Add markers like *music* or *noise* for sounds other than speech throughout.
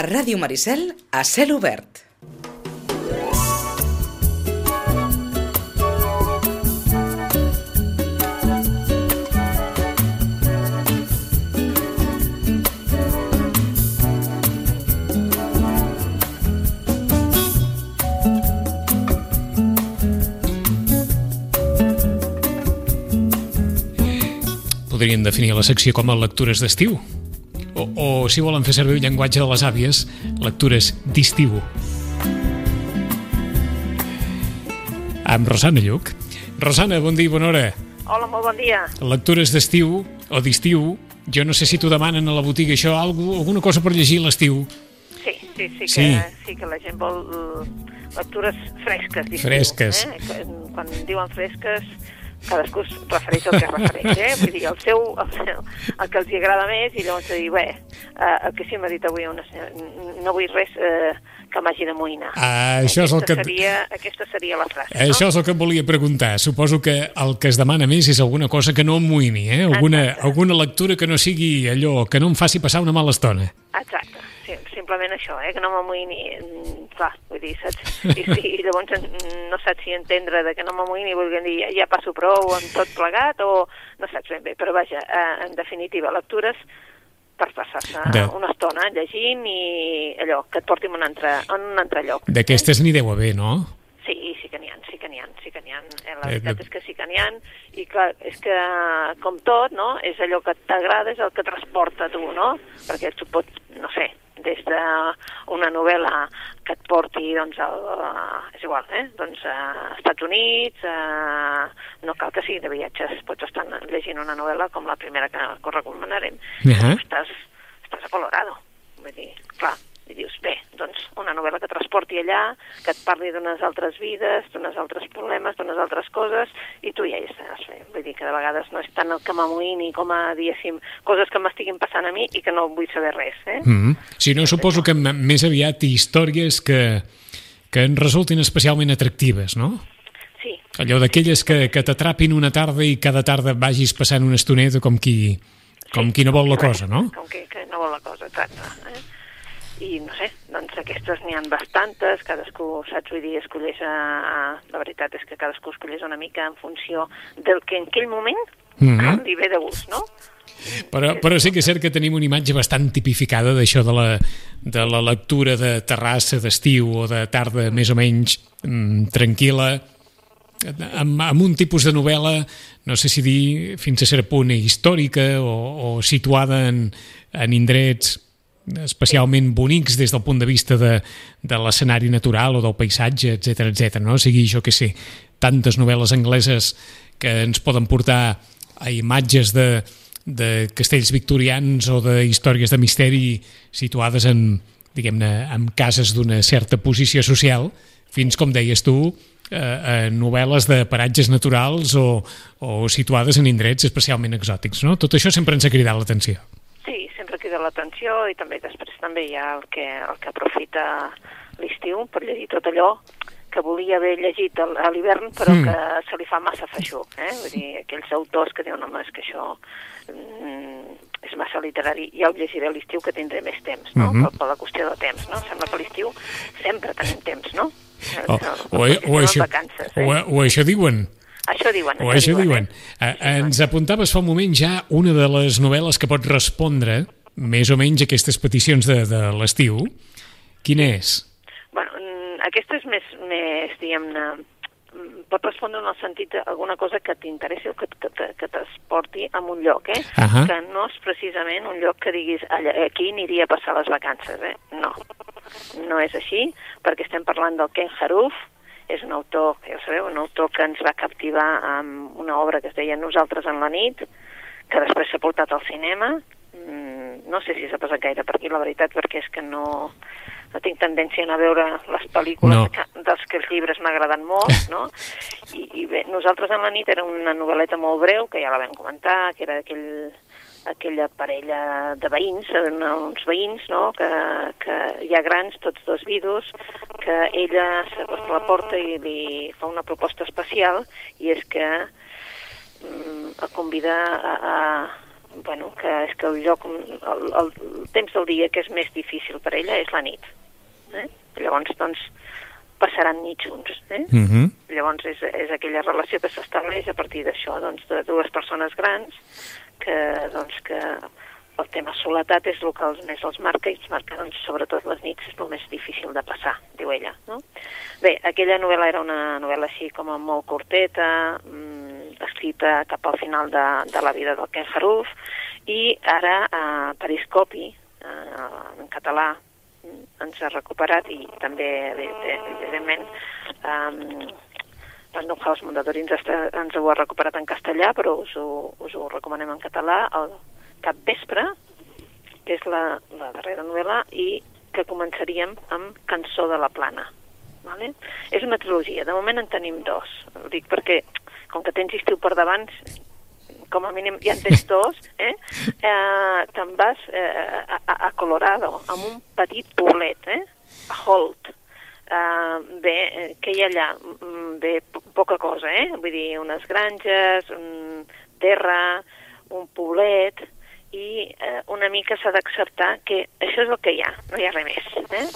A Ràdio Maricel, a cel obert. podrien definir la secció com a lectures d'estiu. O, si volen fer servir el llenguatge de les àvies, lectures d'estiu. Amb Rosana Lluc. Rosana, bon dia i bona hora. Hola, molt bon dia. Lectures d'estiu o d'estiu. Jo no sé si t'ho demanen a la botiga això, alguna cosa per llegir l'estiu. Sí, sí, sí, que, Sí. sí. que la gent vol eh, lectures fresques. Fresques. Eh? Quan diuen fresques, cadascú es refereix al que es refereix, eh? Vull dir, el seu, el, seu, el que els agrada més, i llavors dir, bé, eh, el que sí m'ha dit avui una senyora, "N- no vull res eh, que m'hagi d'amoïnar. Ah, això és el aquesta que... Seria, aquesta seria la frase, Això és el que et volia preguntar. Suposo que el que es demana més és alguna cosa que no amoïni, eh? Alguna, Exacte. alguna lectura que no sigui allò, que no em faci passar una mala estona. no? Exacte, simplement això, eh? que no m'amoïni, mm, clar, vull dir, saps? I, sí, i llavors no saps si entendre de que no m'amoïni, vulguin dir, ja, ja passo prou amb tot plegat, o no saps ben bé, però vaja, eh, en definitiva, lectures per passar-se De- una estona llegint i allò, que et porti en un altre, en un altre lloc. D'aquestes n'hi deu haver, no? Sí, sí que n'hi ha, sí que n'hi ha, sí que n'hi ha. Eh, La Eh, veritat és que sí que n'hi ha, i clar, és que, com tot, no?, és allò que t'agrada, és el que transporta tu, no?, perquè tu pots, no sé, des d'una novel·la que et porti, doncs, al, és igual, eh?, doncs, a Estats Units, a... no cal que sigui de viatges, pots estar llegint una novel·la com la primera que, que recomanarem, Ahà. estàs, estàs a Colorado, vull dir, clar, i dius, bé, doncs una novel·la que transporti allà, que et parli d'unes altres vides, d'unes altres problemes, d'unes altres coses, i tu ja hi estàs fent. Vull dir que de vegades no és tant el que m'amoïni com a, diguéssim, coses que m'estiguin passant a mi i que no vull saber res, eh? Mm -hmm. Si no, suposo que més aviat històries que, que en resultin especialment atractives, no? Sí, Allò d'aquelles que, que t'atrapin una tarda i cada tarda vagis passant una estoneta com qui, com sí, qui no vol la cosa, no? Com que, que no vol la cosa, exacte. Eh? I no sé, doncs aquestes n'hi han bastantes, cadascú, saps, vull dir, escolleix a... La veritat és que cadascú escolleix una mica en funció del que en aquell moment Mhm. li ve de gust, no? Però, però sí que és cert que tenim una imatge bastant tipificada d'això de, la, de la lectura de terrassa d'estiu o de tarda més o menys mm, tranquil·la amb, amb un tipus de novel·la no sé si dir fins a cert punt històrica o, o situada en, en indrets especialment bonics des del punt de vista de, de l'escenari natural o del paisatge, etc etc. no? O sigui, jo que sé, tantes novel·les angleses que ens poden portar a imatges de, de castells victorians o de històries de misteri situades en, diguem-ne, en cases d'una certa posició social, fins, com deies tu, eh, a novel·les de paratges naturals o, o situades en indrets especialment exòtics, no? Tot això sempre ens ha cridat l'atenció. Sí, crida l'atenció i també després també hi ha el que, el que aprofita l'estiu per llegir tot allò que volia haver llegit a l'hivern però Mm. que se li fa massa feixuc, eh? Vull dir, aquells autors que diuen, home, és que això mm, és massa literari, ja ho llegiré a l'estiu que tindré més temps, no? Mhm. per, per la qüestió de temps, no? Sembla que a l'estiu sempre tenim temps, no? O, o, o, o, les això, vacances, o, eh? o això diuen. Això diuen. O això diuen. Eh? Eh, ens apuntaves fa un moment ja una de les novel·les que pot respondre més o menys aquestes peticions de, de l'estiu. Quina és? Bueno, mm, aquesta és més, més diguem-ne, mm, pot respondre en el sentit d'alguna cosa que t'interessi o que, que, te- que t'esporti a un lloc, eh? Ahà. Que no és precisament un lloc que diguis allà, aquí aniria a passar les vacances, eh? No, no és així, perquè estem parlant del Ken Haruf, és un autor, ja ho sabeu, un autor que ens va captivar amb una obra que es deia Nosaltres en la nit, que després s'ha portat al cinema. Mm, no sé si s'ha passat gaire per aquí, la veritat, perquè és que no, no tinc tendència a anar a veure les pel·lícules No. que, dels que els llibres m'agraden molt, *laughs* no? I, I bé, Nosaltres en la nit era una novel·leta molt breu, que ja la vam comentar, que era aquell, aquella parella de veïns, uns veïns, no?, que, que hi ha grans, tots dos vidus, que ella s'acosta a la porta i li fa una proposta especial, i és que mm, el convida a, a, bueno, que és que el lloc, el, el, temps del dia que és més difícil per ella és la nit. Eh? Llavors, doncs, passaran nit junts. Eh? Uh -huh. Llavors, és, és aquella relació que s'estableix a partir d'això, doncs, de dues persones grans que, doncs, que el tema soledat és el que els, més els marca i els marca, doncs, sobretot les nits, és el més difícil de passar, diu ella. No? Bé, aquella novel·la era una novel·la així com a molt curteta, mmm, escrita cap al final de, de la vida del Ken Haruf, i ara a Periscopi, eh, en català, ens ha recuperat i també, evidentment, um, el Nou House Mondadori ens, està, ens ho ha recuperat en castellà, però us ho, us ho recomanem en català, el Cap Vespre, que és la, la darrera novel·la, i que començaríem amb Cançó de la Plana. Vale? És una trilogia, de moment en tenim dos. Ho dic perquè, com que tens estiu per davant, com a mínim ja en tens dos, eh? eh te'n vas eh, a, a Colorado, amb un petit poblet, eh? a Holt. Uh, bé, què hi ha allà? Mm, bé, poca cosa, eh? Vull dir, unes granges, un terra, un poblet, i eh, una mica s'ha d'acceptar que això és el que hi ha, no hi ha res més. Eh?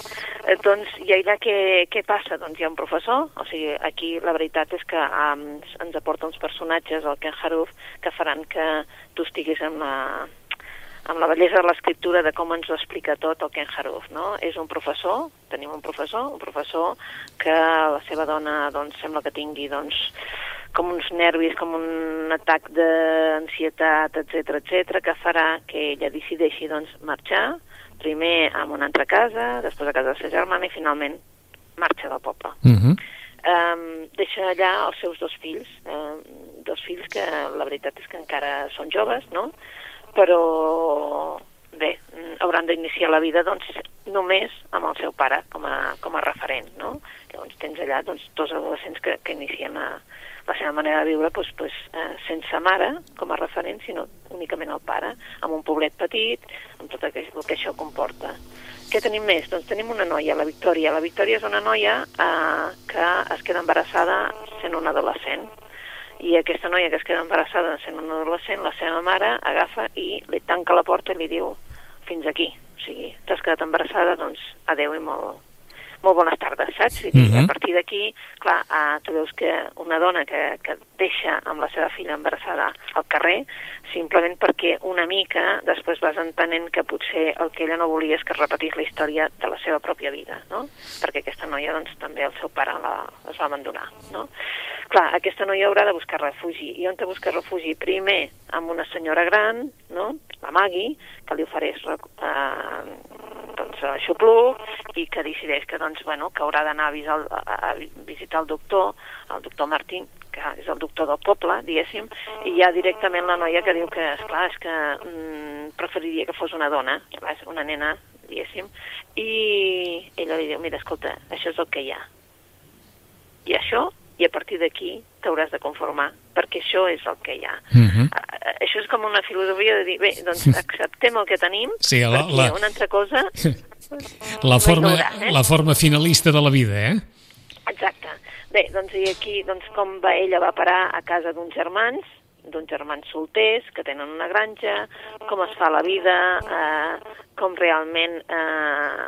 Eh, doncs, i allà què, què passa? Doncs hi ha un professor, o sigui, aquí la veritat és que um, ens aporta uns personatges, el Ken Haruf, que faran que tu estiguis amb la, amb la bellesa de l'escriptura de com ens ho explica tot el Ken Haruf, no? És un professor, tenim un professor, un professor que la seva dona doncs, sembla que tingui doncs, com uns nervis, com un atac d'ansietat, etc etc, que farà que ella decideixi doncs, marxar, primer a una altra casa, després a casa de sa germana i finalment marxa del poble. Uh -huh. um, deixa allà els seus dos fills, um, dos fills que la veritat és que encara són joves, no? però bé, hauran d'iniciar la vida doncs, només amb el seu pare com a, com a referent. No? Llavors tens allà doncs, dos adolescents que, que inicien a, la seva manera de viure doncs, doncs, eh, sense mare com a referent, sinó únicament el pare, amb un poblet petit, amb tot el que, això comporta. Què tenim més? Doncs tenim una noia, la Victòria. La Victòria és una noia eh, que es queda embarassada sent una adolescent. I aquesta noia que es queda embarassada sent una adolescent, la seva mare agafa i li tanca la porta i li diu fins aquí. O sigui, t'has quedat embarassada, doncs adeu i molt, molt bones tardes, saps? I uh -huh. a partir d'aquí, clar, uh, tu veus que una dona que, que deixa amb la seva filla embarassada al carrer, simplement perquè una mica després vas entenent que potser el que ella no volia és que repetís la història de la seva pròpia vida, no? Perquè aquesta noia, doncs, també el seu pare la, es va abandonar, no? Clar, aquesta noia haurà de buscar refugi. I on te busca refugi? Primer, amb una senyora gran, no? La Maggie, que li ofereix eh, doncs, xupluc i que decideix que, doncs, bueno, que haurà d'anar a, a, a visitar el doctor, el doctor Martín, que és el doctor del poble, diguéssim, i hi ha directament la noia que diu que, esclar, és que mm, preferiria que fos una dona, una nena, diguéssim, i ella li diu, mira, escolta, això és el que hi ha. I això i a partir d'aquí t'hauràs de conformar, perquè això és el que hi ha. Uh mhm. -huh. Això és com una filosofia de dir, bé, doncs acceptem el que tenim, sí, la, perquè la... una altra cosa... la, forma, eh? la forma finalista de la vida, eh? Exacte. Bé, doncs i aquí, doncs com va, ella va parar a casa d'uns germans, d'uns germans solters que tenen una granja, com es fa la vida, eh, com realment eh,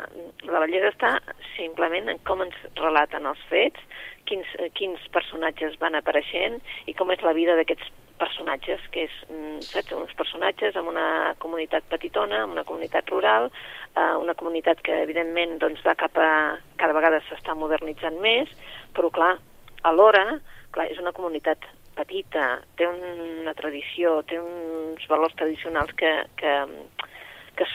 la bellesa està simplement en com ens relaten els fets, quins, eh, quins personatges van apareixent i com és la vida d'aquests personatges, que és, mm, saps, uns personatges amb una comunitat petitona, amb una comunitat rural, eh, una comunitat que evidentment doncs, va cap a... cada vegada s'està modernitzant més, però clar, alhora, clar, és una comunitat petita, té una tradició, té uns valors tradicionals que, que, que,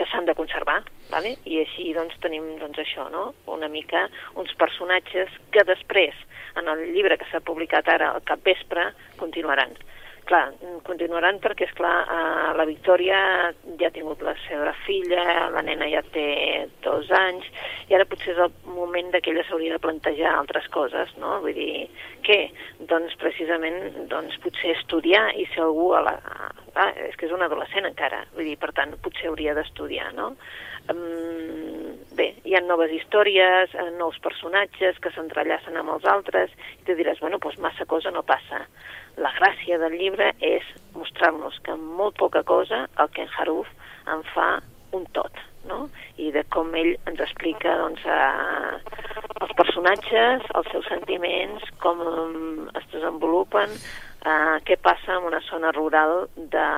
que s'han de conservar, vale? i així doncs, tenim doncs, això, no? una mica uns personatges que després, en el llibre que s'ha publicat ara al capvespre, continuaran clar, continuaran perquè, és clar, eh, la Victòria ja ha tingut la seva filla, la nena ja té dos anys, i ara potser és el moment que ella s'hauria de plantejar altres coses, no? Vull dir, què? Doncs precisament, doncs potser estudiar i ser algú a la... Ah, és que és un adolescent encara, vull dir, per tant, potser hauria d'estudiar, no? Um, bé, hi ha noves històries, eh, nous personatges que s'entrellacen amb els altres, i tu diràs, bueno, doncs massa cosa no passa. La gràcia del llibre és mostrar-nos que amb molt poca cosa el Ken Haruf en fa un tot, no? I de com ell ens explica doncs, eh, els personatges, els seus sentiments, com es desenvolupen, eh, què passa en una zona rural de,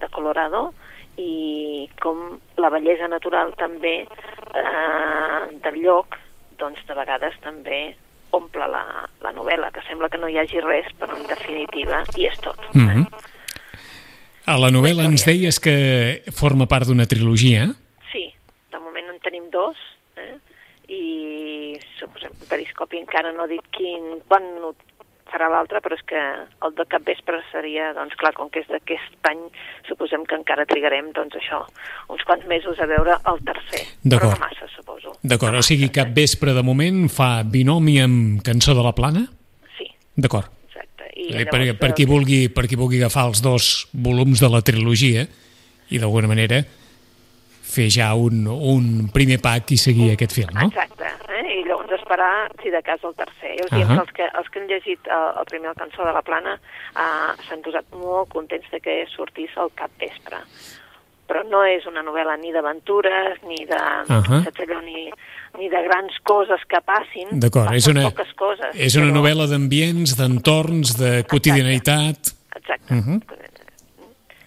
de Colorado i com la bellesa natural també eh, del lloc doncs de vegades també omple la, la novel·la, que sembla que no hi hagi res, però en definitiva hi és tot. Mm -hmm. A la novel·la ens deies que forma part d'una trilogia. Sí, de moment en tenim dos, eh? i suposem, Periscopi encara no ha dit quin, quan farà l'altre, però és que el de cap vespre seria, doncs clar, com que és d'aquest any, suposem que encara trigarem, doncs això, uns quants mesos a veure el tercer. Però no massa, suposo. D'acord, no o sigui, cap vespre de moment fa binomi amb Cançó de la Plana? Sí. D'acord. Exacte. I llavors, per, per, qui vulgui, per qui vulgui agafar els dos volums de la trilogia i d'alguna manera fer ja un, un primer pack i seguir aquest film, no? Exacte, eh? i llavors esperar, si de cas, el tercer. Jo us uh -huh. que els, que els que han llegit el, eh, el primer el cançó de la plana uh, s'han posat molt contents de que sortís al cap vespre. Però no és una novel·la ni d'aventures, ni de, uh -huh. allò, ni, ni de grans coses que passin. D'acord, és una, poques coses, és una però... novel·la d'ambients, d'entorns, de quotidianitat. Exacte. Uh -huh.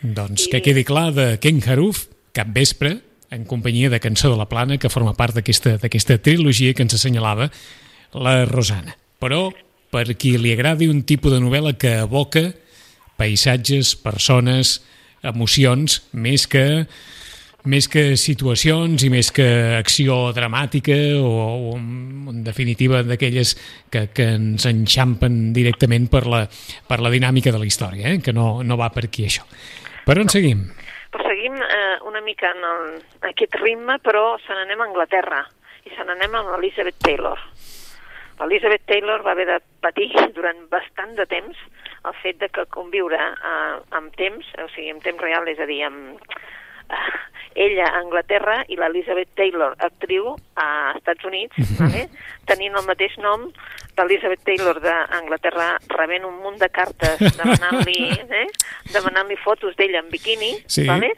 Doncs I... que quedi clar de Ken Haruf, cap vespre, en companyia de Cançó de la Plana, que forma part d'aquesta trilogia que ens assenyalava la Rosana. Però, per qui li agradi un tipus de novel·la que evoca paisatges, persones, emocions, més que més que situacions i més que acció dramàtica o, o en definitiva d'aquelles que, que ens enxampen directament per la, per la dinàmica de la història, eh? que no, no va per aquí això. Per on seguim? Seguim eh, una mica en el, aquest ritme, però se n'anem a Anglaterra i se n'anem amb Elizabeth Taylor. Elizabeth Taylor va haver de patir *laughs* durant bastant de temps el fet de que conviure eh, amb temps, o sigui, amb temps real, és a dir, amb, *laughs* ella a Anglaterra i l'Elizabeth Taylor, actriu a Estats Units, vale? tenint el mateix nom, l'Elizabeth Taylor d'Anglaterra rebent un munt de cartes *laughs* demanant-li eh? demanant fotos d'ella en biquini, sí. vale?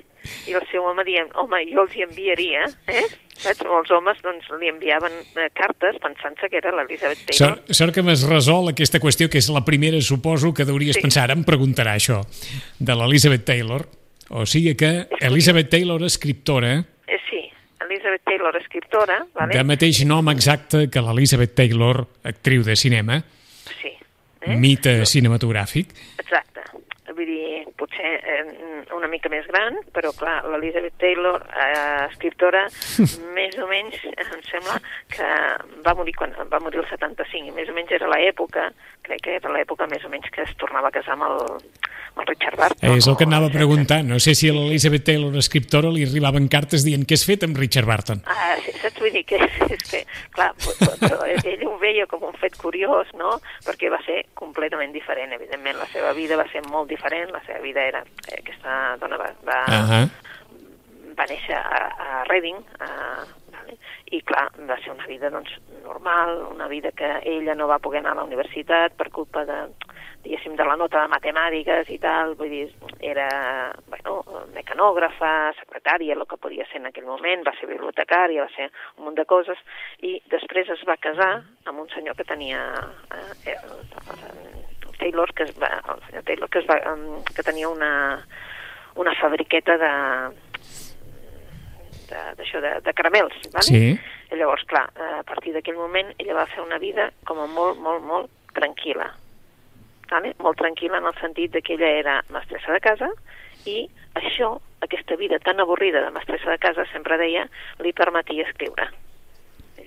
i el seu home dient, home, jo els hi enviaria, eh? Saps? Els homes doncs, li enviaven eh, cartes pensant-se que era l'Elisabet Taylor. Sort, sort que m'has resolt aquesta qüestió, que és la primera, suposo, que deuries sí. pensar. Ara em preguntarà això, de l'Elisabeth Taylor. O sigui que Elizabeth Taylor, escriptora... Eh, sí, Elizabeth Taylor, escriptora... Vale? De mateix nom exacte que l'Elizabeth Taylor, actriu de cinema. Sí. Eh? Mite cinematogràfic. Exacte vull dir, potser eh, una mica més gran, però clar, l'Elizabeth Taylor, eh, escriptora, *laughs* més o menys em sembla que va morir quan va morir el 75, i més o menys era l'època, crec que era l'època més o menys que es tornava a casar amb el, amb el Richard Barton. És el que anava a preguntar, no sé si a l'Elizabeth Taylor, escriptora, li arribaven cartes dient què has fet amb Richard Barton. Ah, sí, saps? Vull dir que, *laughs* és que clar, però ell ho veia com un fet curiós, no?, perquè va ser completament diferent, evidentment, la seva vida va ser molt diferent diferent, la seva vida era... Eh, aquesta dona va, va, uh -huh. va néixer a, a Reading, a, vale? i clar, va ser una vida doncs, normal, una vida que ella no va poder anar a la universitat per culpa de, diguéssim, de la nota de matemàtiques i tal, vull dir, era, bueno, mecanògrafa, secretària, el que podia ser en aquell moment, va ser bibliotecària, va ser un munt de coses, i després es va casar amb un senyor que tenia eh, eh, Taylor, que es va, el senyor Taylor, que, es va, que tenia una, una fabriqueta de d'això, de, de, de caramels, vale? Sí. I llavors, clar, a partir d'aquell moment ella va fer una vida com a molt, molt, molt tranquil·la. Vale? Molt tranquil·la en el sentit de que ella era mestressa de casa i això, aquesta vida tan avorrida de mestressa de casa, sempre deia, li permetia escriure.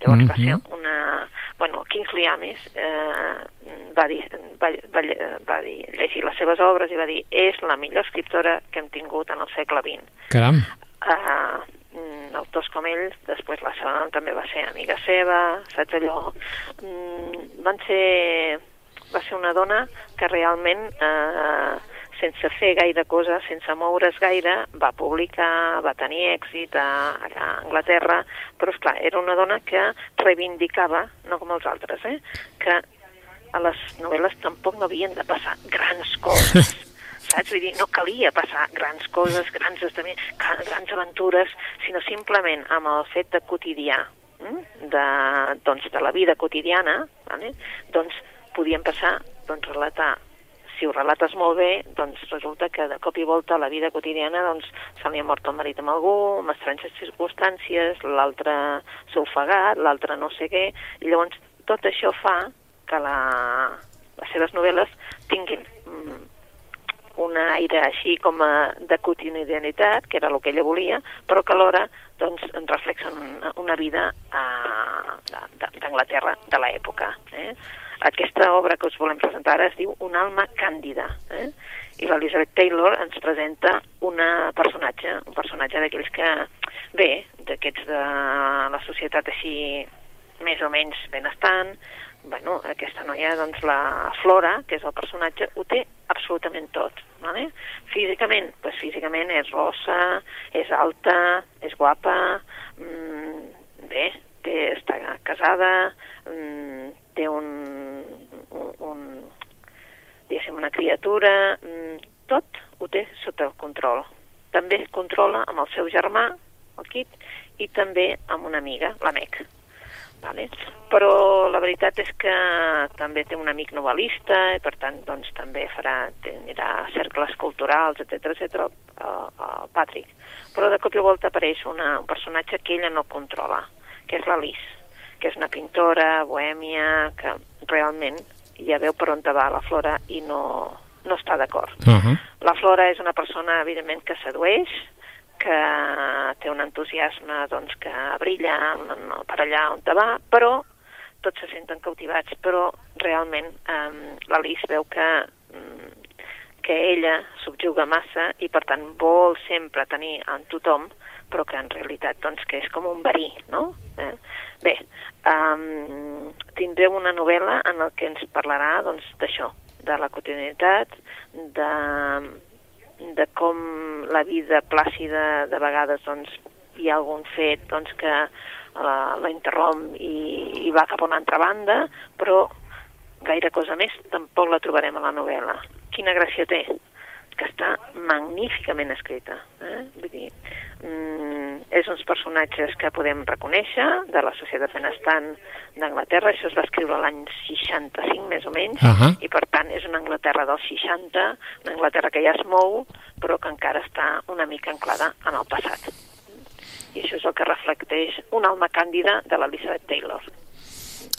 Llavors mm -hmm. va ser una... Bueno, Kingsley Amis eh, va, dir, va, va, va dir, llegir les seves obres i va dir és la millor escriptora que hem tingut en el segle XX. Caram! Uh, autors com ell, després la seva també va ser amiga seva, saps allò? Mm, van ser... Va ser una dona que realment eh, sense fer gaire cosa, sense moure's gaire, va publicar, va tenir èxit a, a Anglaterra, però és clar, era una dona que reivindicava, no com els altres, eh, que a les novel·les tampoc no havien de passar grans coses. *laughs* saps? Vull dir, no calia passar grans coses, grans, grans aventures, sinó simplement amb el fet de quotidià, hm, de, doncs, de la vida quotidiana, vale? doncs podien passar, doncs, relatar si ho relates molt bé, doncs resulta que de cop i volta a la vida quotidiana doncs, se li ha mort el marit amb algú, amb estranges circumstàncies, l'altre s'ha ofegat, l'altre no sé què, i llavors tot això fa que la, les seves novel·les tinguin mm, un aire així com a de quotidianitat, que era el que ella volia, però que alhora doncs, reflexen una, una vida uh, d'Anglaterra de l'època. Eh? Aquesta obra que us volem presentar ara es diu Un alma càndida, eh? i l'Elizabeth Taylor ens presenta una personatge, un personatge d'aquells que, bé, d'aquests de la societat així més o menys benestant, bueno, aquesta noia, doncs la Flora, que és el personatge, ho té absolutament tot. Vale? Físicament, doncs físicament és rossa, és alta, és guapa, mmm, bé, té, està casada, mmm, té un, un, diguéssim, una criatura, mmm, tot ho té sota control. També controla amb el seu germà, el Kit, i també amb una amiga, la Meg. Vale? Però la veritat és que també té un amic novel·lista i per tant doncs, també farà, a cercles culturals, etc etc el, Patrick. Però de cop i volta apareix una, un personatge que ella no controla, que és l'Alice, que és una pintora bohèmia que realment ja veu per on va la Flora i no, no està d'acord. Uh -huh. La Flora és una persona, evidentment, que sedueix, que té un entusiasme doncs, que brilla per allà on te va, però tots se senten cautivats, però realment eh, l'Alice veu que, mm, que ella subjuga massa i per tant vol sempre tenir en tothom, però que en realitat doncs, que és com un verí, no? Eh? Bé, um, tindrem una novel·la en el que ens parlarà doncs, d'això, de la quotidianitat, de de com la vida plàcida de vegades doncs, hi ha algun fet doncs, que la, la interromp i, i va cap a una altra banda, però gaire cosa més tampoc la trobarem a la novel·la. Quina gràcia té? Que està magníficament escrita. Eh? Vull dir, mm, és uns personatges que podem reconèixer de la societat benestant d'Anglaterra, això es va escriure l'any 65 més o menys, uh -huh. i per tant és una Anglaterra dels 60, una Anglaterra que ja es mou, però que encara està una mica anclada en el passat. I això és el que reflecteix un alma càndida de l'Elizabeth Taylor.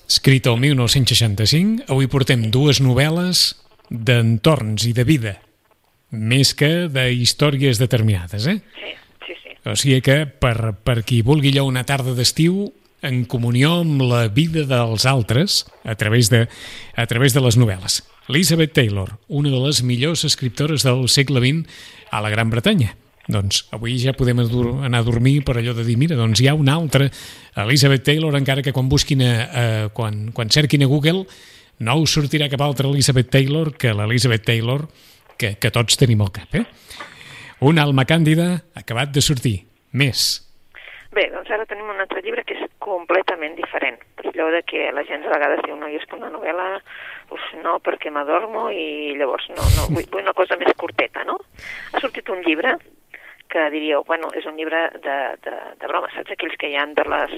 Escrit el 1965, avui portem dues novel·les d'entorns i de vida més que de històries determinades, eh? Sí, sí, sí. O sigui que per, per qui vulgui allò una tarda d'estiu, en comunió amb la vida dels altres a través de, a través de les novel·les. Elizabeth Taylor, una de les millors escriptores del segle XX a la Gran Bretanya. Doncs avui ja podem anar a dormir per allò de dir, mira, doncs hi ha una altra Elizabeth Taylor, encara que quan busquin a, a, quan, quan cerquin a Google no us sortirà cap altra Elizabeth Taylor que l'Elizabeth Taylor que, que tots tenim al cap, eh? Un alma càndida acabat de sortir. Més. Bé, doncs ara tenim un altre llibre que és completament diferent. Per allò de que la gent a vegades diu, no, jo és que una novel·la, uf, no, perquè m'adormo i llavors no, no, vull, vull una cosa més curteta, no? Ha sortit un llibre que diríeu, bueno, és un llibre de, de, de broma, saps? Aquells que hi han de les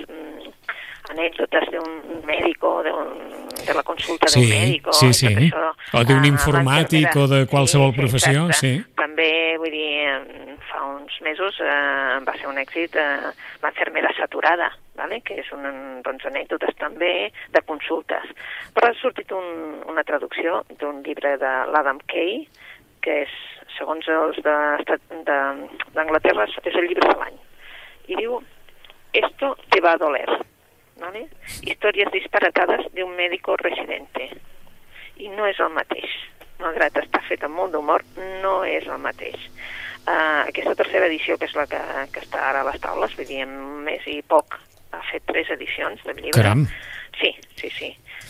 anècdotes d'un mèdic o de la consulta sí, d'un mèdic. Sí, sí, això, o d'un informàtic o de qualsevol sí, professió, sí. També, vull dir, fa uns mesos eh, va ser un èxit eh, l'enfermera saturada, vale? que és un, doncs, anècdotes també de consultes. Però ha sortit un, una traducció d'un llibre de l'Adam Kay, que és, segons els d'Anglaterra, és el llibre de l'any. I diu, esto te va a doler. ¿Vale? Històries disparatades d'un médico residente. I no és el mateix. Malgrat estar fet amb molt d'humor, no és el mateix. Uh, aquesta tercera edició, que és la que, que està ara a les taules, vull dir, en un mes i poc ha fet tres edicions del llibre. Caram. Sí, sí, sí.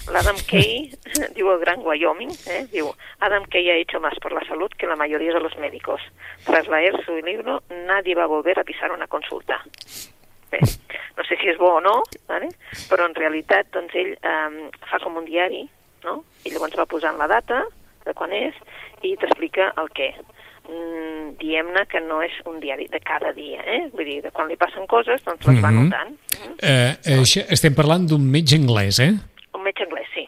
L'Adam Kay, *laughs* diu el Gran Wyoming, eh, diu, Adam Kay ha hecho más por la salud que la mayoría de los médicos. Tras leer su libro, nadie va a volver a pisar una consulta. Bé, no sé si és bo o no, vale? però en realitat doncs, ell eh, fa com un diari, no? i llavors va posant la data de quan és i t'explica el què. Mm, diem-ne que no és un diari de cada dia, eh? vull dir, de quan li passen coses, doncs les va Mhm. notant. Mm? Eh, això, estem parlant d'un metge anglès, eh? Un metge anglès, sí.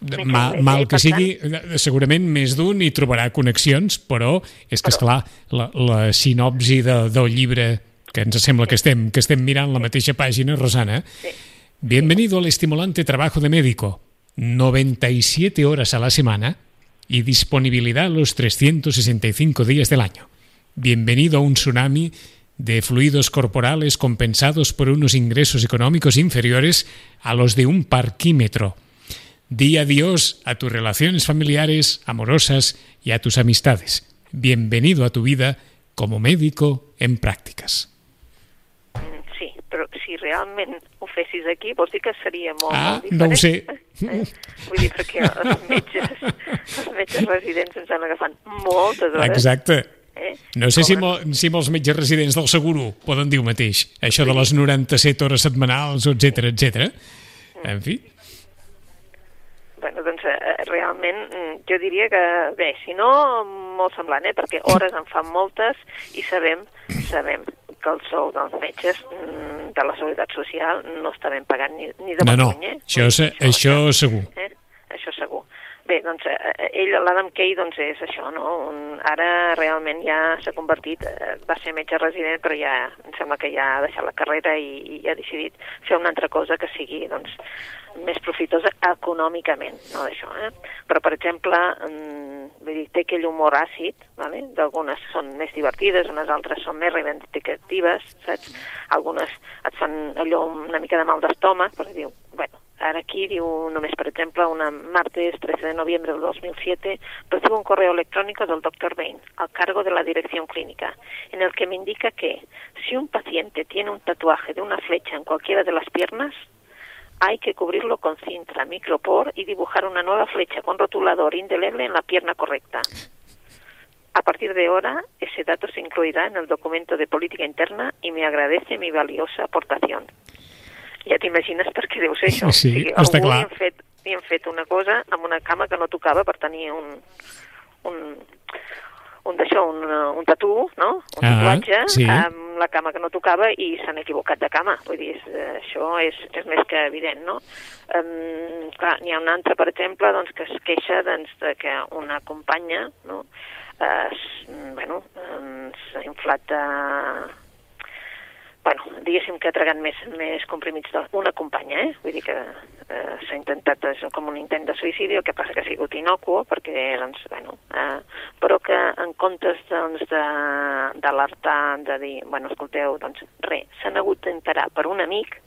Metge Mal, eh? que sigui, eh, segurament més d'un hi trobarà connexions, però és que, Però- esclar, la, la sinopsi de, del llibre, que ens sembla que estem, que estem mirant la mateixa pàgina, Rosana, Sí. Bienvenido al estimulante trabajo de médico. 97 horas a la semana y disponibilidad los 365 días del año. Bienvenido a un tsunami de fluidos corporales compensados por unos ingresos económicos inferiores a los de un parquímetro. Di adiós a tus relaciones familiares, amorosas y a tus amistades. Bienvenido a tu vida como médico en prácticas. Mm, Sí, si realment ho fessis aquí, vols dir que seria molt, Ah, molt no ho diferent. sé. *laughs* Eh? Vull dir, perquè els metges, els metges residents ens han agafat moltes hores. Exacte. Eh? No sé si, mo, si molts metges residents del Seguro poden dir el mateix. Això de les 97 hores setmanals, etc etc. En fi. Bueno, doncs eh, realment mm, jo diria que, bé, si no, molt semblant, eh? perquè hores en fan moltes i sabem, sabem que el sou dels metges mm, de la Seguretat Social no està ben pagat ni, ni de No, no, eh? això, se- això segur. Eh? Això segur. Bé, doncs eh, ell, l'Adam Kay, doncs és això, no? Un, ara realment ja s'ha convertit, eh, va ser metge resident, però ja em sembla que ja ha deixat la carrera i, i ha decidit fer una altra cosa que sigui, doncs, més profitosa econòmicament, no d'això, eh? Però, per exemple, mm, vull dir, té aquell humor àcid, vale? d'algunes són més divertides, unes altres són més reivindicatives, saps? Algunes et fan allò una mica de mal d'estómac, però diu, bueno, Ahora aquí diu només, per exemple, una martes 13 de noviembre del 2007, recibo un correo electrónico del doctor Bain al cargo de la dirección clínica, en el que me indica que si un paciente tiene un tatuaje de una flecha en cualquiera de las piernas, hay que cubrirlo con cinta, micropor y dibujar una nueva flecha con rotulador indeleble en la pierna correcta. A partir de ahora, ese dato se incluirá en el documento de política interna y me agradece mi valiosa aportación. Ja t'imagines per què deu ser això. *laughs* Sí, o sigui, està algú clar. Li han, fet, li han fet una cosa amb una cama que no tocava per tenir un, un, un d'això, un, un tatú, no? Un Ah, tatuatge sí. amb la cama que no tocava i s'han equivocat de cama. Vull dir, és, eh, això és, és més que evident, no? Um, clar, n'hi ha una altra, per exemple, doncs, que es queixa doncs, de que una companya, no?, eh, s- bueno, s'ha inflat de, bueno, diguéssim que ha tragat més, més comprimits d'una companya, eh? Vull dir que eh, s'ha intentat, és com un intent de suïcidi, el que passa que ha sigut inocuo, perquè, doncs, bueno, eh, però que en comptes, doncs, de- d'alertar, de, de dir, bueno, escolteu, doncs, res, s'han hagut d'enterar per un amic,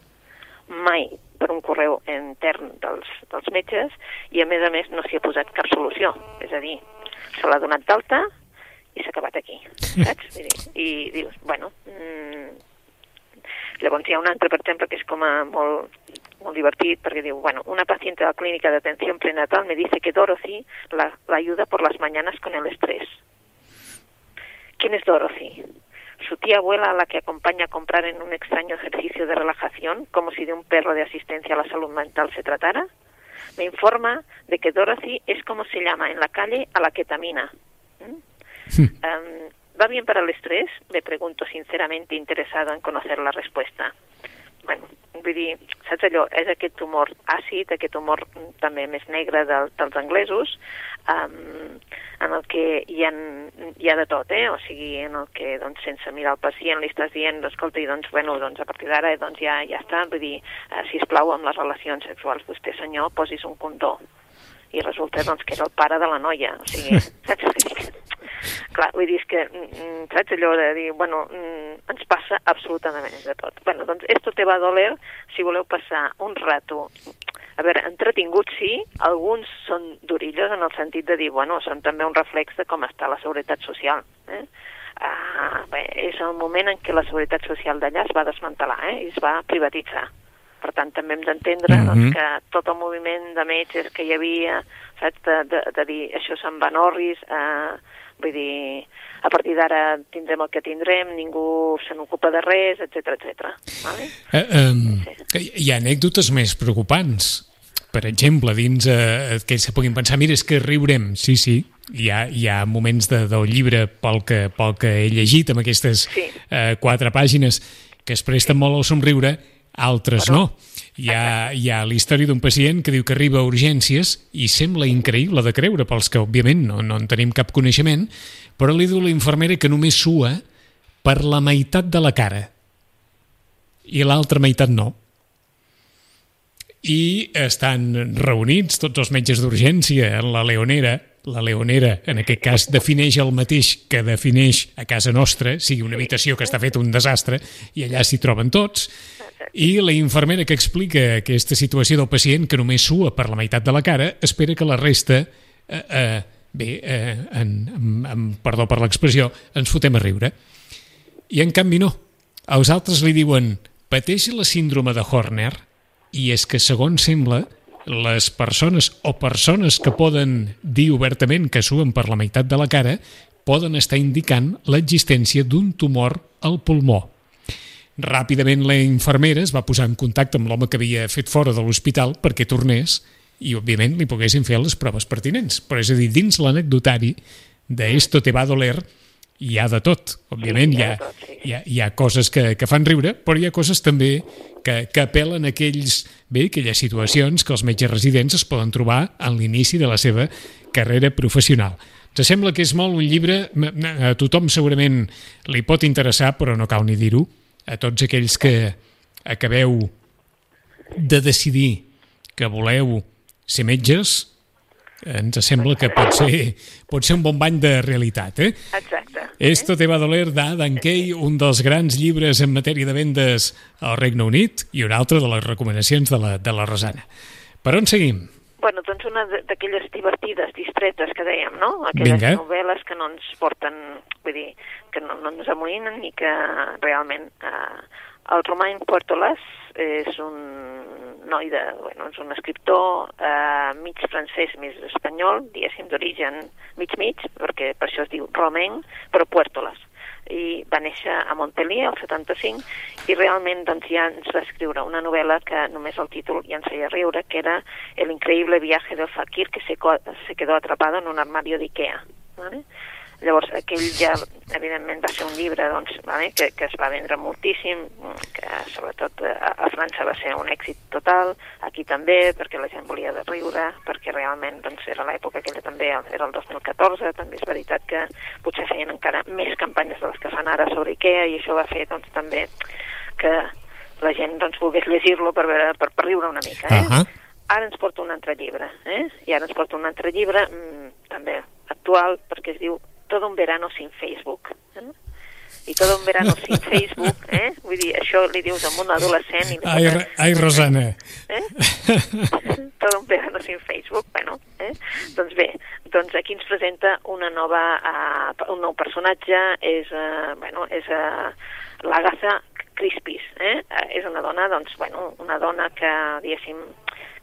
mai per un correu intern dels, dels metges, i a més a més no s'hi ha posat cap solució, és a dir, se l'ha donat d'alta i s'ha acabat aquí, saps? *laughs* Dir, I dius, bueno, mm, Llavors hi ha un altre, per exemple, que és com a molt, molt divertit, perquè diu, bueno, una paciente de la clínica de atención prenatal me dice que Dorothy la, la ayuda por las mañanas con el estrés. ¿Quién es Dorothy? Su tía abuela a la que acompaña a comprar en un extraño ejercicio de relajación, como si de un perro de asistencia a la salud mental se tratara. Me informa de que Dorothy es como se llama en la calle a la ketamina. ¿Mm? Um, ¿Va bien para el estrés? Le pregunto sinceramente interesado en conocer la respuesta. Bueno, vull dir, saps allò, és aquest humor àcid, aquest humor mm, també més negre del, dels anglesos, um, en el que hi ha, hi ha de tot, eh? O sigui, en el que, doncs, sense mirar el pacient li estàs dient, escolta, i doncs, bueno, doncs, a partir d'ara, doncs, ja, ja està, vull dir, uh, sisplau, amb les relacions sexuals, vostè, senyor, posis un condó. I resulta, doncs, que era el pare de la noia, o sigui, *laughs* saps? Clar, vull dir, és que, mm, saps allò de dir, bueno, mm, ens passa absolutament de tot. Bueno, doncs esto te va a doler si voleu passar un rato a veure, entretinguts sí, alguns són durillos en el sentit de dir, bueno, són també un reflex de com està la seguretat social. Eh? uh, bé, és el moment en què la Seguretat Social d'allà es va desmantelar eh, i es va privatitzar. Per tant, també hem d'entendre mm -hmm. doncs, que tot el moviment de metges que hi havia, saps, de, de, de dir això se'n va a Norris, eh, vull dir, a partir d'ara tindrem el que tindrem, ningú se n'ocupa de res, etc etc. Vale? Eh, um, sí. Hi ha anècdotes més preocupants. Per exemple, dins eh, que se puguin pensar, mira, és que riurem. Sí, sí, hi ha, hi ha moments de, del llibre pel que, pel que he llegit amb aquestes sí. eh, quatre pàgines que es presten molt al somriure altres Però... no. Hi ha, hi ha la història d'un pacient que diu que arriba a urgències i sembla increïble de creure pels que, òbviament, no, no en tenim cap coneixement, però li diu la infermera que només sua per la meitat de la cara i l'altra meitat no. I estan reunits tots els metges d'urgència en la Leonera la Leonera, en aquest cas, defineix el mateix que defineix a casa nostra, sigui una habitació que està fet un desastre, i allà s'hi troben tots, i la infermera que explica aquesta situació del pacient, que només sua per la meitat de la cara, espera que la resta, eh, eh, bé, eh, en, en, en, perdó per l'expressió, ens fotem a riure. I en canvi no. Els altres li diuen, pateix la síndrome de Horner, i és que, segons sembla, les persones o persones que poden dir obertament que suen per la meitat de la cara poden estar indicant l'existència d'un tumor al pulmó. Ràpidament la infermera es va posar en contacte amb l'home que havia fet fora de l'hospital perquè tornés i, òbviament, li poguessin fer les proves pertinents. Però, és a dir, dins l'anecdotari d'Esto te va doler hi ha de tot. Òbviament, hi ha, hi ha, hi ha coses que, que fan riure, però hi ha coses també que, que apel·len a aquells, bé, aquelles situacions que els metges residents es poden trobar en l'inici de la seva carrera professional. Te sembla que és molt un llibre, a tothom segurament li pot interessar, però no cal ni dir-ho, a tots aquells que acabeu de decidir que voleu ser metges, ens sembla que pot ser, pot ser un bon bany de realitat. Eh? Exacte. Esto te va a doler d'Adam Kay, un dels grans llibres en matèria de vendes al Regne Unit i un altre de les recomanacions de la, de la Rosana. Per on seguim? Bueno, doncs una d'aquelles divertides, distretes que dèiem, no? Aquelles Vinga. novel·les que no ens porten, vull dir, que no, no ens amolinen ni que realment... Eh, el Romain Puertolas és un noi de, bueno, és un escriptor eh, mig francès, mig espanyol, diguéssim d'origen mig-mig, perquè per això es diu Romain, però Puertolas i va néixer a Montpellier el 75 i realment doncs, ja ens va escriure una novel·la que només el títol ja ens feia riure, que era El increïble viaje del fakir que se, se quedó atrapado en un armario d'Ikea. ¿vale? Llavors, aquell ja, evidentment, va ser un llibre doncs, vale, que, que es va vendre moltíssim, que sobretot a, a França va ser un èxit total, aquí també, perquè la gent volia de riure, perquè realment doncs, era l'època aquella també, era el 2014, també és veritat que potser feien encara més campanyes de les que fan ara sobre Ikea, i això va fer doncs, també que la gent doncs, volgués llegir-lo per, veure, per, per riure una mica. Eh? Uh -huh. Ara ens porta un altre llibre, eh? i ara ens porta un altre llibre, mmm, també actual, perquè es diu todo un verano sin Facebook. Eh? I todo un verano sin *laughs* Facebook, eh? Vull dir, això li dius a un adolescent... I ai, ai, ai, Rosana. Eh? *laughs* todo un verano sin Facebook, bueno, eh? Doncs bé, doncs aquí ens presenta una nova, uh, un nou personatge, és, uh, bueno, és uh, l'Agatha Crispis, eh? Uh, és una dona, doncs, bueno, una dona que, diguéssim,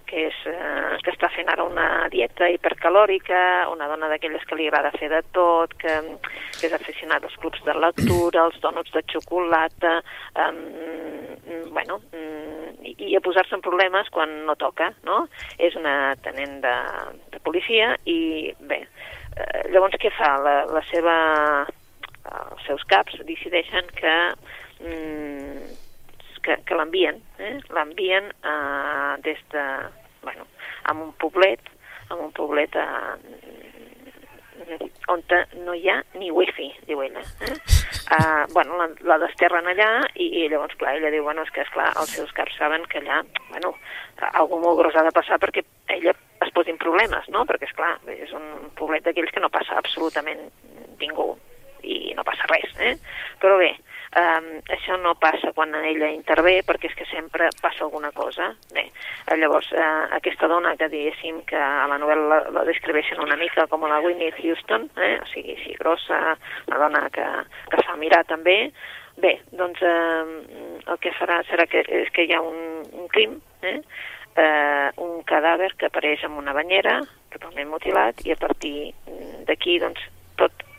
que, és, eh, que està fent ara una dieta hipercalòrica, una dona d'aquelles que li agrada fer de tot, que, que és aficionada als clubs de lectura, als dònuts de xocolata, eh, bueno, i, i a posar-se en problemes quan no toca, no? És una tenent de, de policia i, bé, eh, llavors què fa? La, la seva, els seus caps decideixen que mm, que, que l'envien, eh? l'envien eh, des de, bueno, amb un poblet, amb un poblet eh, on no hi ha ni wifi, diu ella. Eh? Uh, bueno, la, la desterren allà i, i llavors, clar, ella diu, bueno, és que, esclar, els seus caps saben que allà, bueno, algú molt gros ha de passar perquè ella es posin problemes, no? Perquè, és clar, és un poblet d'aquells que no passa absolutament ningú i no passa res, eh? Però bé, Um, això no passa quan ella intervé perquè és que sempre passa alguna cosa. Bé, eh, llavors, uh, aquesta dona que diguéssim que a la novel·la la, la descriveixen una mica com la Whitney Houston, eh? o sigui, així grossa, una dona que, que fa mirar també, bé, doncs eh, el que farà serà que, és que hi ha un, un crim, eh? eh, un cadàver que apareix en una banyera, totalment mutilat, i a partir d'aquí, doncs,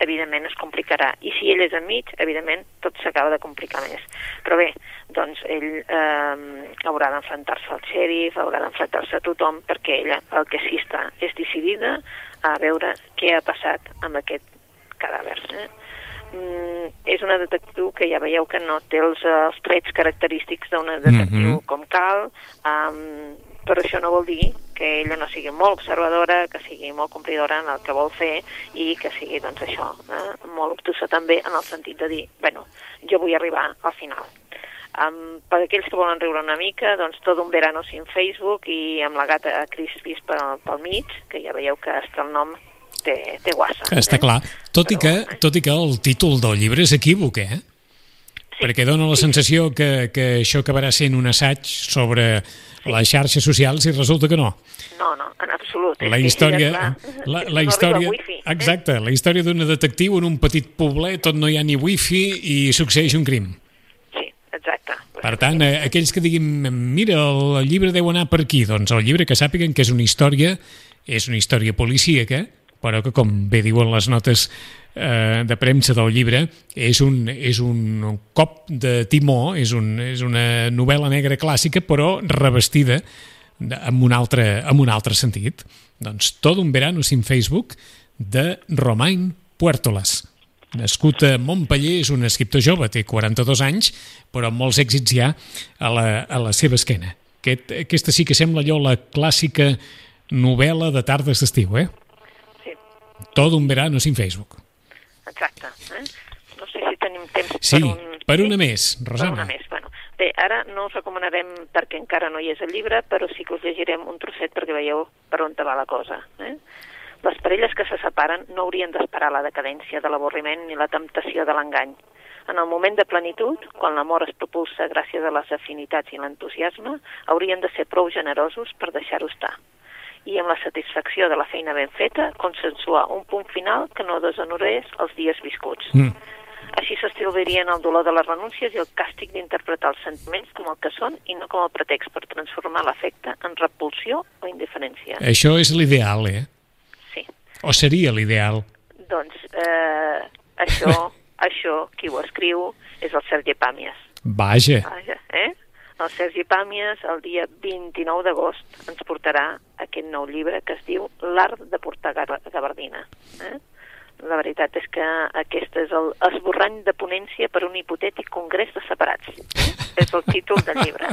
evidentment, es complicarà. I si ell és enmig, evidentment, tot s'acaba de complicar més. Però bé, doncs ell eh, haurà d'enfrontar-se al xèrif, haurà d'enfrontar-se a tothom, perquè ella el que sí està és decidida a veure què ha passat amb aquest cadàver. Eh? Mm, és una detectiu que ja veieu que no té els, els trets característics d'una detectiu mm -hmm. com cal, um, però això no vol dir que ella no sigui molt observadora, que sigui molt complidora en el que vol fer i que sigui, doncs, això, eh, molt obtusa també en el sentit de dir, bueno, jo vull arribar al final. Um, per aquells que volen riure una mica, doncs tot un verano sin Facebook i amb la gata Crispis pel, pel mig, que ja veieu que està el nom té, té guassa. Està eh? clar. Tot, Però, i que, tot i que el títol del llibre és equívoc, eh? Sí. Perquè dona la sensació que, que això acabarà sent un assaig sobre sí. les xarxes socials i resulta que no. No, no, en absolut. La història... La, *laughs* la història wifi, eh? exacte, la història d'una detectiu en un petit poblet on no hi ha ni wifi i succeeix un crim. Sí, exacte. Per tant, eh, aquells que diguin, mira, el llibre deu anar per aquí, doncs el llibre que sàpiguen que és una història, és una història policíaca, però que, com bé diuen les notes eh, de premsa del llibre, és un, és un cop de timó, és, un, és una novel·la negra clàssica, però revestida amb un altre, amb un altre sentit. Doncs Tot un verano sin Facebook, de Romain Puertolas. Nascut a Montpellier, és un escriptor jove, té 42 anys, però amb molts èxits ja a la, a la seva esquena. Aquest, aquesta sí que sembla allò la clàssica novel·la de tardes d'estiu, eh? Tot un verano sin Facebook. Exacte. Eh? No sé si tenim temps Sí, per un... per una més, Per Rosana. una més. Bueno, bé, ara no us recomanarem perquè encara no hi és el llibre, però sí que us llegirem un trosset perquè veieu per on te va la cosa. Eh? Les parelles que se separen no haurien d'esperar la decadència de l'avorriment ni la temptació de l'engany. En el moment de plenitud, quan l'amor es propulsa gràcies a les afinitats i l'entusiasme, haurien de ser prou generosos per deixar-ho estar i amb la satisfacció de la feina ben feta, consensuar un punt final que no deshonorés els dies viscuts. Mm. Així s'estalviarien el dolor de les renúncies i el càstig d'interpretar els sentiments com el que són i no com el pretext per transformar l'afecte en repulsió o indiferència. Això és l'ideal, eh? Sí. O seria l'ideal. Doncs eh, això, *laughs* això, qui ho escriu és el Sergi Pàmies. Vaja. Vaja, eh? El Sergi Pàmies, el dia 29 d'agost, ens portarà aquest nou llibre que es diu L'art de portar gaba- gabardina. Eh? La veritat és que aquest és el esborrany de ponència per un hipotètic congrés de separats. Eh? és el títol del llibre.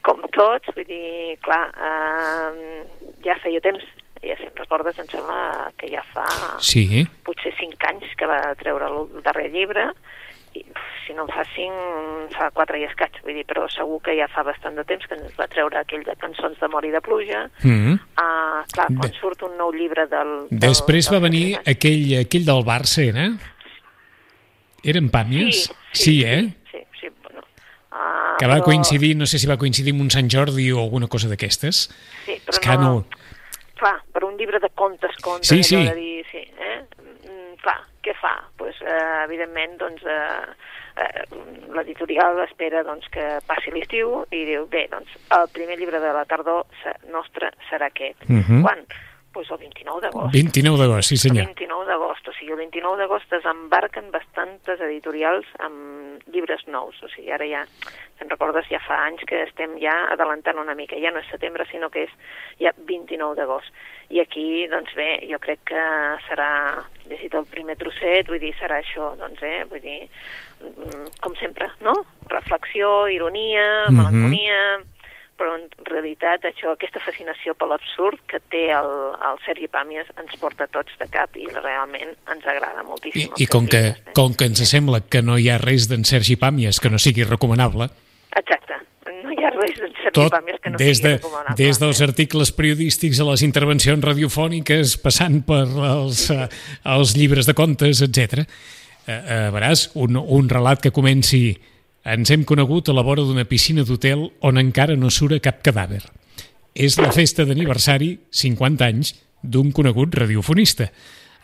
Com tots, vull dir, clar, eh, ja feia temps, ja si recordes, em sembla que ja fa Sí. potser cinc anys que va treure el darrer llibre, si no en fa cinc, fa quatre i escaig, vull dir, però segur que ja fa bastant de temps que ens va treure aquell de cançons d'amor i de pluja. Mm. Uh, clar, quan Bé. surt un nou llibre del... del Després va del venir Sergi aquell, aquell del Barça, era? Eren Pàmies? Sí, eh? Sí, sí, bueno. Uh, Que va coincidir, no sé si va coincidir amb un Sant Jordi o alguna cosa d'aquestes. Sí, però És que no... Clar, per un llibre de contes, contes, Sí, sí. de dir, sí, eh? Mm, clar, què fa? Pues, eh, evidentment, doncs, eh, eh, l'editorial espera doncs, que passi l'estiu i diu, bé, doncs, el primer llibre de la tardor nostre serà aquest. Mhm. Quan? Pues el 29 d'agost. 29 d'agost, sí El senyor. 29 d'agost, o sigui, el 29 d'agost desembarquen bastantes editorials amb llibres nous, o sigui, ara ja, te'n recordes, ja fa anys que estem ja adelantant una mica, ja no és setembre, sinó que és ja 29 d'agost. I aquí, doncs bé, jo crec que serà, llegit el primer trosset, vull dir, serà això, doncs, eh, vull dir, com sempre, no? Reflexió, ironia, Mhm. melancolia, però en realitat això, aquesta fascinació per l'absurd que té el, el Sergi Pàmies ens porta tots de cap i realment ens agrada I, moltíssim. I com que, com que ens sembla que no hi ha res d'en Sergi Pàmies que no sigui recomanable, Exacte, no hi ha res d'en Sergi tot Pàmies que no des, sigui de, recomanable. des dels articles periodístics a les intervencions radiofòniques, passant per els, eh, els llibres de contes, etc. eh, eh, veràs, un, un relat que comenci ens hem conegut a la vora d'una piscina d'hotel on encara no sura cap cadàver. És la festa d'aniversari, 50 anys, d'un conegut radiofonista.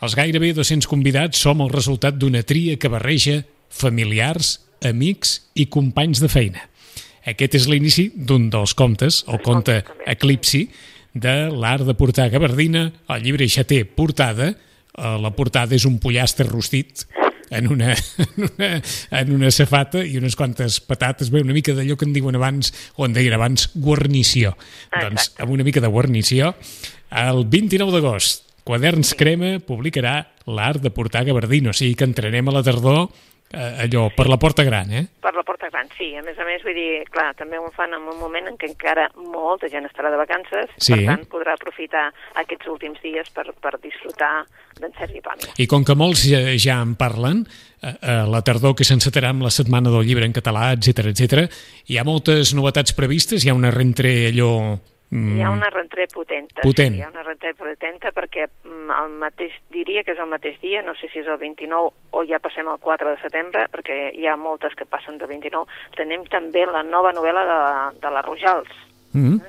Els gairebé 200 convidats som el resultat d'una tria que barreja familiars, amics i companys de feina. Aquest és l'inici d'un dels contes, el conte Eclipsi, de l'art de portar gabardina. El llibre té portada. Eh, la portada és un pollastre rostit en una, en una, en una safata i unes quantes patates, bé, una mica d'allò que en diuen abans, o en deien abans, guarnició. Exacte. Doncs amb una mica de guarnició, el 29 d'agost, Quaderns Crema publicarà l'art de portar gabardina, o sigui que entrarem a la tardor eh, allò, per la porta gran, eh? Per la porta gran, sí. A més a més, vull dir, clar, també ho fan en un moment en què encara molta gent estarà de vacances, Sí. per tant, podrà aprofitar aquests últims dies per, per disfrutar d'en Sergi Pàmies. I com que molts ja, ja en parlen, eh, eh, la tardor que s'encetarà amb la Setmana del Llibre en català, etc etc, hi ha moltes novetats previstes, hi ha una rentré allò... mm, Hi ha una rentré potenta. Potent. Sí, hi ha una rentré potenta perquè mm, el mateix, diria que és el mateix dia, no sé si és el 29 o ja passem al 4 de setembre, perquè hi ha moltes que passen del 29. Tenim també la nova novel·la de, de la Rojals, Mm,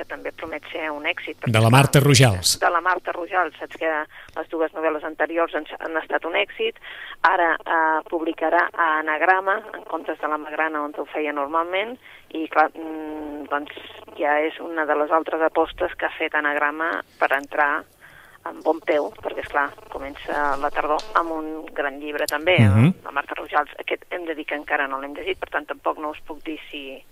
que també promet ser un èxit. de la Marta Rojals. de la Marta Rojals, saps que les dues novel·les anteriors han, han estat un èxit, ara eh, publicarà a Anagrama, en comptes de la Magrana on ho feia normalment, i clar, mm, doncs ja és una de les altres apostes que ha fet Anagrama per entrar amb bon peu, perquè, és clar comença la tardor amb un gran llibre també, Mhm. la Marta Rojals. Aquest hem de dir que encara no l'hem llegit, per tant tampoc no us puc dir si,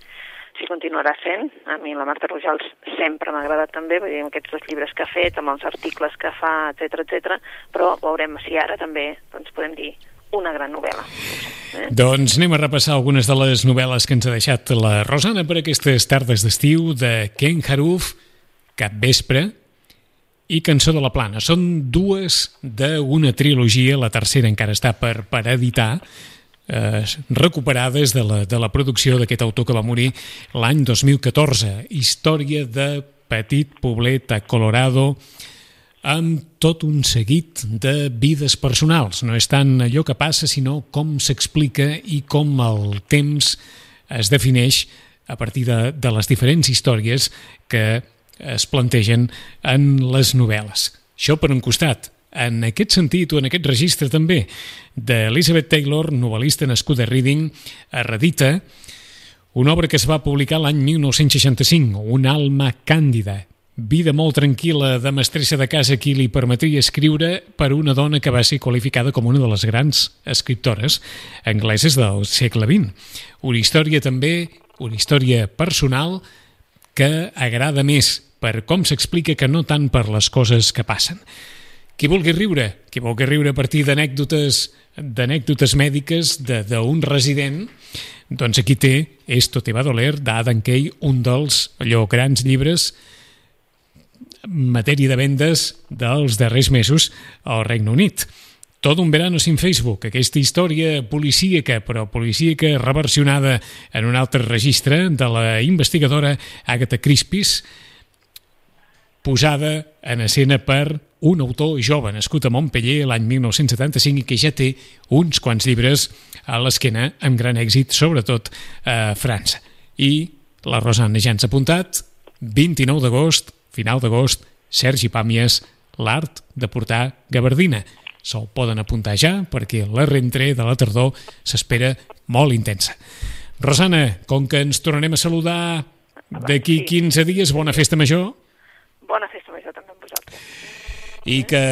si continuarà sent. A mi la Marta Rojals sempre m'ha agradat també, vull dir, amb aquests dos llibres que ha fet, amb els articles que fa, etc etc. però veurem si ara també doncs, podem dir una gran novel·la. Eh? Doncs anem a repassar algunes de les novel·les que ens ha deixat la Rosana per aquestes tardes d'estiu de Ken Haruf, Cap Vespre i Cançó de la Plana. Són dues d'una trilogia, la tercera encara està per, per editar, eh, recuperades de la, de la producció d'aquest autor que va morir l'any 2014. Història de petit poblet a Colorado amb tot un seguit de vides personals. No és tant allò que passa, sinó com s'explica i com el temps es defineix a partir de, de les diferents històries que es plantegen en les novel·les. Això per un costat. En aquest sentit, o en aquest registre també, d'Elizabeth Taylor, novel·lista nascuda a Reading, a Redita, una obra que es va publicar l'any 1965, Un alma càndida, vida molt tranquil·la de mestressa de casa qui li permetria escriure per una dona que va ser qualificada com una de les grans escriptores angleses del segle XX. Una història també, una història personal que agrada més per com s'explica que no tant per les coses que passen. Qui vulgui riure, qui vulgui riure a partir d'anècdotes d'anècdotes mèdiques d'un resident, doncs aquí té Esto te va doler, d'Adam Kay, un dels allò grans llibres en matèria de vendes dels darrers mesos al Regne Unit. Tot un verano sin Facebook, aquesta història policíaca, però policíaca reversionada en un altre registre de la investigadora Agatha Crispis, posada en escena per un autor jove nascut a Montpellier l'any 1975 i que ja té uns quants llibres a l'esquena amb gran èxit, sobretot a França. I la Rosana ja ens ha apuntat, 29 d'agost, final d'agost, Sergi Pàmies, l'art de portar gabardina. Se'l poden apuntar ja perquè la rentré de la tardor s'espera molt intensa. Rosana, com que ens tornarem a saludar d'aquí 15 dies, bona festa major Bona festa major també amb vosaltres. i que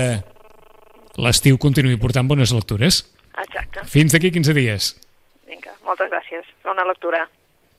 l'estiu continuï portant bones lectures. Exacte. Fins d'aquí 15 dies. Vinga, moltes gràcies. Bona lectura.